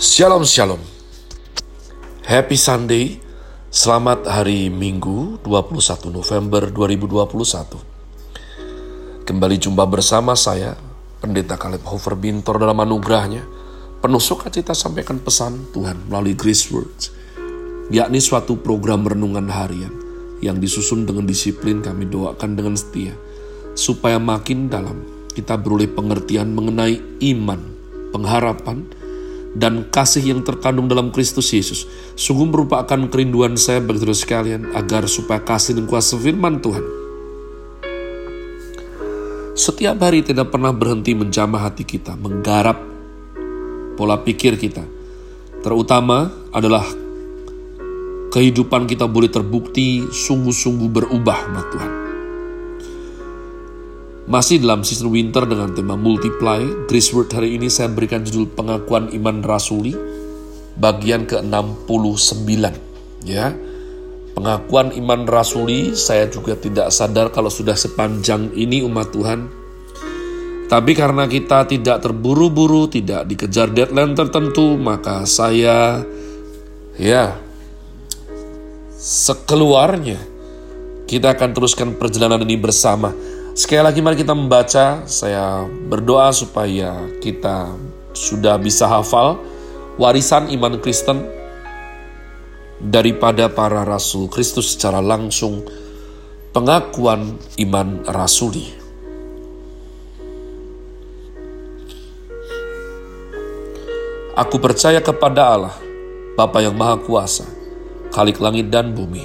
Shalom Shalom. Happy Sunday. Selamat hari Minggu 21 November 2021 Kembali jumpa bersama saya Pendeta Caleb Hofer Bintor dalam anugerahnya. Penuh sukacita sampaikan pesan Tuhan melalui Grace Words Yakni suatu program renungan harian Yang disusun dengan disiplin kami doakan dengan setia Supaya makin dalam kita beroleh pengertian mengenai iman, pengharapan, dan kasih yang terkandung dalam Kristus Yesus sungguh merupakan kerinduan saya bagi saudara sekalian agar supaya kasih dan kuasa firman Tuhan setiap hari tidak pernah berhenti menjamah hati kita, menggarap pola pikir kita. Terutama adalah kehidupan kita boleh terbukti sungguh-sungguh berubah, nah Tuhan. Masih dalam season winter dengan tema multiply, Grace Word hari ini saya berikan judul pengakuan iman rasuli bagian ke-69 ya. Pengakuan iman rasuli saya juga tidak sadar kalau sudah sepanjang ini umat Tuhan. Tapi karena kita tidak terburu-buru, tidak dikejar deadline tertentu, maka saya ya sekeluarnya kita akan teruskan perjalanan ini bersama Sekali lagi mari kita membaca, saya berdoa supaya kita sudah bisa hafal warisan iman Kristen daripada para rasul Kristus secara langsung. Pengakuan iman rasuli. Aku percaya kepada Allah, Bapa yang Maha Kuasa, Khalik langit dan bumi,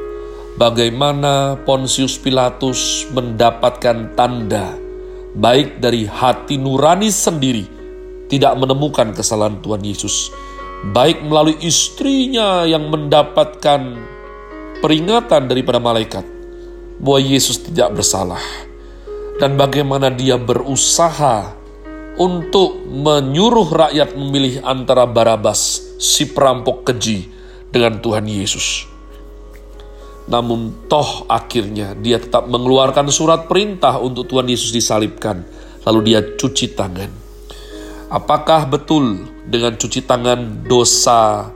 bagaimana Pontius Pilatus mendapatkan tanda baik dari hati nurani sendiri tidak menemukan kesalahan Tuhan Yesus baik melalui istrinya yang mendapatkan peringatan daripada malaikat bahwa Yesus tidak bersalah dan bagaimana dia berusaha untuk menyuruh rakyat memilih antara Barabas si perampok keji dengan Tuhan Yesus. Namun toh akhirnya dia tetap mengeluarkan surat perintah untuk Tuhan Yesus disalibkan. Lalu dia cuci tangan. Apakah betul dengan cuci tangan dosa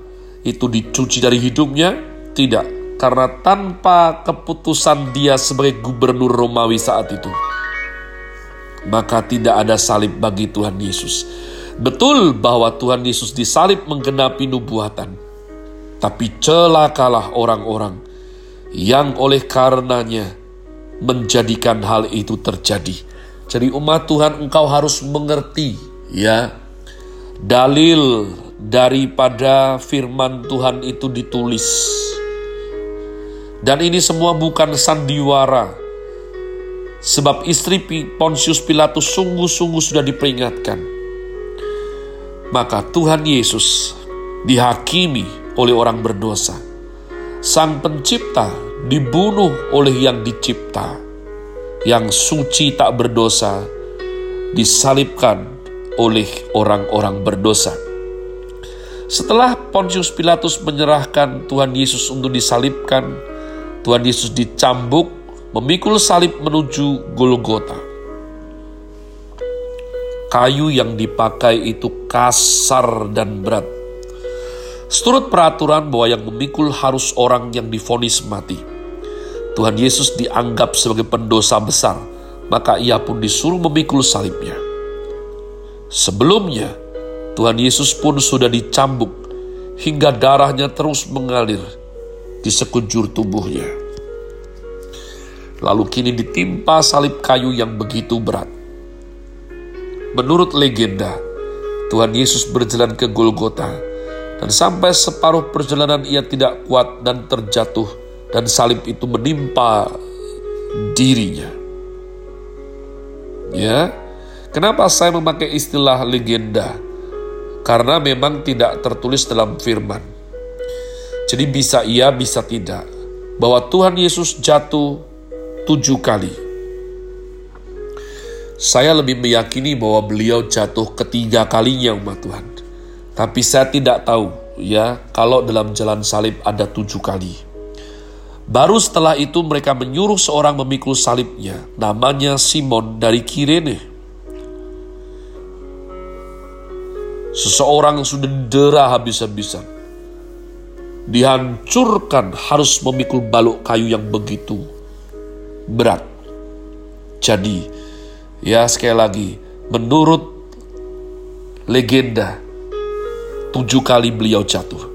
itu dicuci dari hidupnya? Tidak, karena tanpa keputusan dia sebagai gubernur Romawi saat itu, maka tidak ada salib bagi Tuhan Yesus. Betul bahwa Tuhan Yesus disalib menggenapi nubuatan, tapi celakalah orang-orang yang oleh karenanya menjadikan hal itu terjadi. Jadi umat Tuhan engkau harus mengerti ya dalil daripada firman Tuhan itu ditulis. Dan ini semua bukan sandiwara. Sebab istri Pontius Pilatus sungguh-sungguh sudah diperingatkan. Maka Tuhan Yesus dihakimi oleh orang berdosa. Sang pencipta dibunuh oleh yang dicipta, yang suci tak berdosa, disalibkan oleh orang-orang berdosa. Setelah Pontius Pilatus menyerahkan Tuhan Yesus untuk disalibkan, Tuhan Yesus dicambuk, memikul salib menuju Golgota. Kayu yang dipakai itu kasar dan berat. Seturut peraturan bahwa yang memikul harus orang yang difonis mati. Tuhan Yesus dianggap sebagai pendosa besar, maka ia pun disuruh memikul salibnya. Sebelumnya, Tuhan Yesus pun sudah dicambuk hingga darahnya terus mengalir. di sekujur tubuhnya. Lalu kini ditimpa salib kayu yang begitu berat. Menurut legenda, Tuhan Yesus berjalan ke Golgota dan sampai separuh perjalanan ia tidak kuat dan terjatuh dan salib itu menimpa dirinya. Ya, kenapa saya memakai istilah legenda? Karena memang tidak tertulis dalam firman. Jadi bisa iya, bisa tidak. Bahwa Tuhan Yesus jatuh tujuh kali. Saya lebih meyakini bahwa beliau jatuh ketiga kalinya umat Tuhan. Tapi saya tidak tahu ya kalau dalam jalan salib ada tujuh kali. Baru setelah itu mereka menyuruh seorang memikul salibnya, namanya Simon dari Kirene. Seseorang yang sudah dera habis-habisan. Dihancurkan harus memikul balok kayu yang begitu berat. Jadi, ya sekali lagi, menurut legenda, tujuh kali beliau jatuh.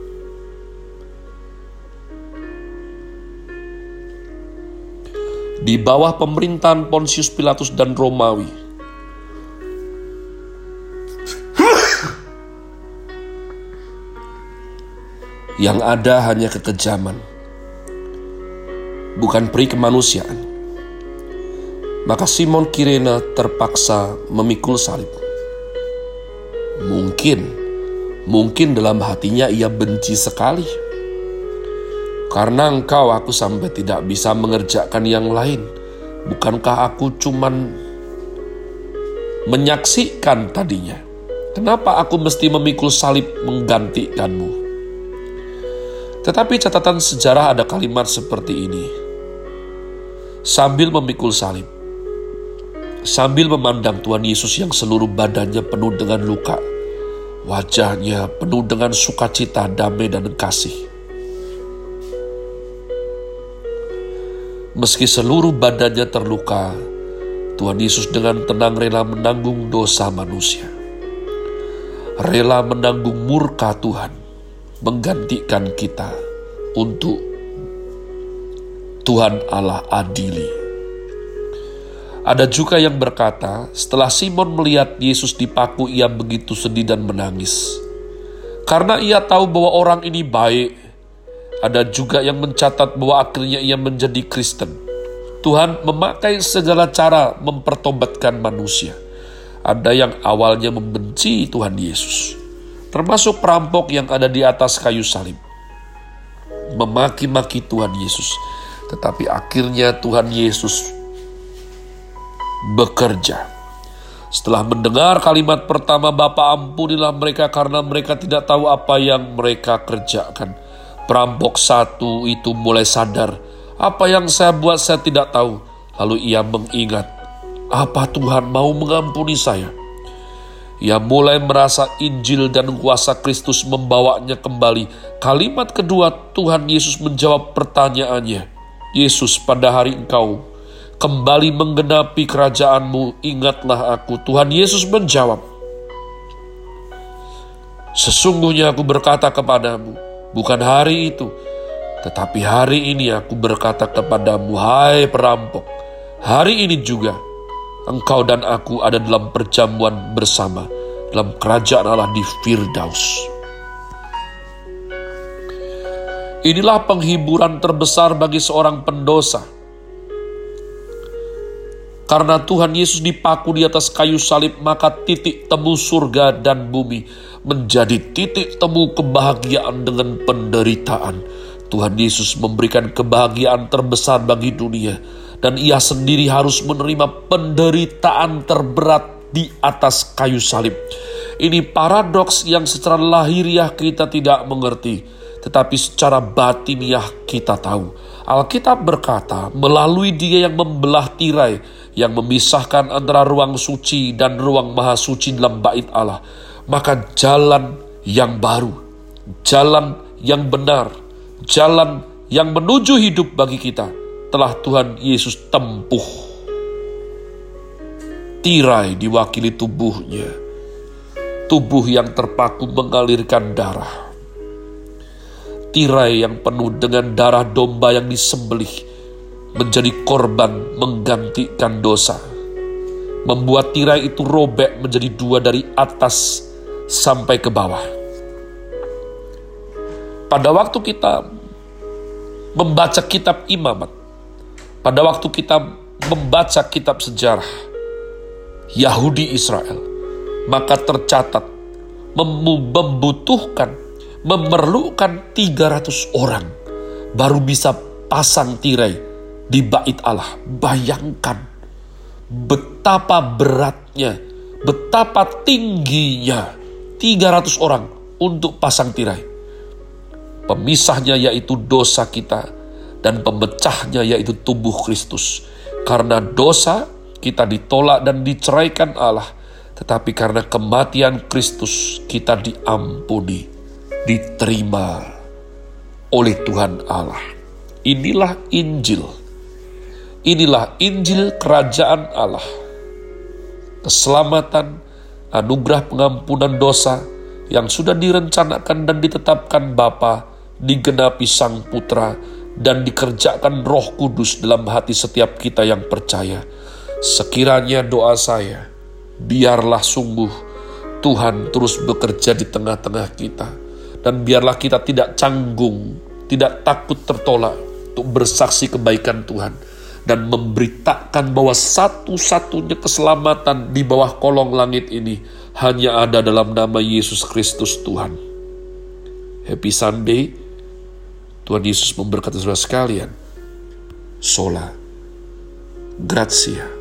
Di bawah pemerintahan Pontius Pilatus dan Romawi, yang ada hanya kekejaman, bukan peri kemanusiaan. Maka Simon Kirena terpaksa memikul salib. Mungkin Mungkin dalam hatinya ia benci sekali. Karena engkau aku sampai tidak bisa mengerjakan yang lain. Bukankah aku cuman menyaksikan tadinya? Kenapa aku mesti memikul salib menggantikanmu? Tetapi catatan sejarah ada kalimat seperti ini. Sambil memikul salib, sambil memandang Tuhan Yesus yang seluruh badannya penuh dengan luka, Wajahnya penuh dengan sukacita, damai, dan kasih. Meski seluruh badannya terluka, Tuhan Yesus dengan tenang rela menanggung dosa manusia. Rela menanggung murka Tuhan, menggantikan kita untuk Tuhan Allah adili. Ada juga yang berkata, setelah Simon melihat Yesus dipaku, ia begitu sedih dan menangis. Karena ia tahu bahwa orang ini baik. Ada juga yang mencatat bahwa akhirnya ia menjadi Kristen. Tuhan memakai segala cara mempertobatkan manusia. Ada yang awalnya membenci Tuhan Yesus, termasuk perampok yang ada di atas kayu salib. Memaki-maki Tuhan Yesus, tetapi akhirnya Tuhan Yesus bekerja. Setelah mendengar kalimat pertama, Bapa ampunilah mereka karena mereka tidak tahu apa yang mereka kerjakan. Perampok satu itu mulai sadar, apa yang saya buat saya tidak tahu. Lalu ia mengingat, apa Tuhan mau mengampuni saya? Ia mulai merasa Injil dan kuasa Kristus membawanya kembali. Kalimat kedua Tuhan Yesus menjawab pertanyaannya. Yesus pada hari engkau kembali menggenapi kerajaanmu, ingatlah aku. Tuhan Yesus menjawab, Sesungguhnya aku berkata kepadamu, bukan hari itu, tetapi hari ini aku berkata kepadamu, hai perampok, hari ini juga engkau dan aku ada dalam perjamuan bersama dalam kerajaan Allah di Firdaus. Inilah penghiburan terbesar bagi seorang pendosa karena Tuhan Yesus dipaku di atas kayu salib, maka titik temu surga dan bumi menjadi titik temu kebahagiaan dengan penderitaan. Tuhan Yesus memberikan kebahagiaan terbesar bagi dunia, dan Ia sendiri harus menerima penderitaan terberat di atas kayu salib. Ini paradoks yang secara lahiriah kita tidak mengerti, tetapi secara batiniah kita tahu. Alkitab berkata, melalui Dia yang membelah tirai, yang memisahkan antara ruang suci dan ruang maha suci dalam bait Allah, maka jalan yang baru, jalan yang benar, jalan yang menuju hidup bagi kita telah Tuhan Yesus tempuh. Tirai diwakili tubuhnya, tubuh yang terpaku mengalirkan darah. tirai yang penuh dengan darah domba yang disembelih menjadi korban menggantikan dosa. Membuat tirai itu robek menjadi dua dari atas sampai ke bawah. Pada waktu kita membaca kitab imamat, pada waktu kita membaca kitab sejarah Yahudi Israel, maka tercatat membutuhkan, memerlukan 300 orang baru bisa pasang tirai di bait Allah. Bayangkan betapa beratnya, betapa tingginya 300 orang untuk pasang tirai. Pemisahnya yaitu dosa kita dan pemecahnya yaitu tubuh Kristus. Karena dosa kita ditolak dan diceraikan Allah, tetapi karena kematian Kristus kita diampuni, diterima oleh Tuhan Allah. Inilah Injil. Inilah Injil kerajaan Allah. Keselamatan, anugerah pengampunan dosa yang sudah direncanakan dan ditetapkan Bapa digenapi Sang Putra dan dikerjakan Roh Kudus dalam hati setiap kita yang percaya. Sekiranya doa saya, biarlah sungguh Tuhan terus bekerja di tengah-tengah kita, dan biarlah kita tidak canggung, tidak takut tertolak untuk bersaksi kebaikan Tuhan dan memberitakan bahwa satu-satunya keselamatan di bawah kolong langit ini hanya ada dalam nama Yesus Kristus Tuhan. Happy Sunday. Tuhan Yesus memberkati saudara sekalian. Sola. Grazie.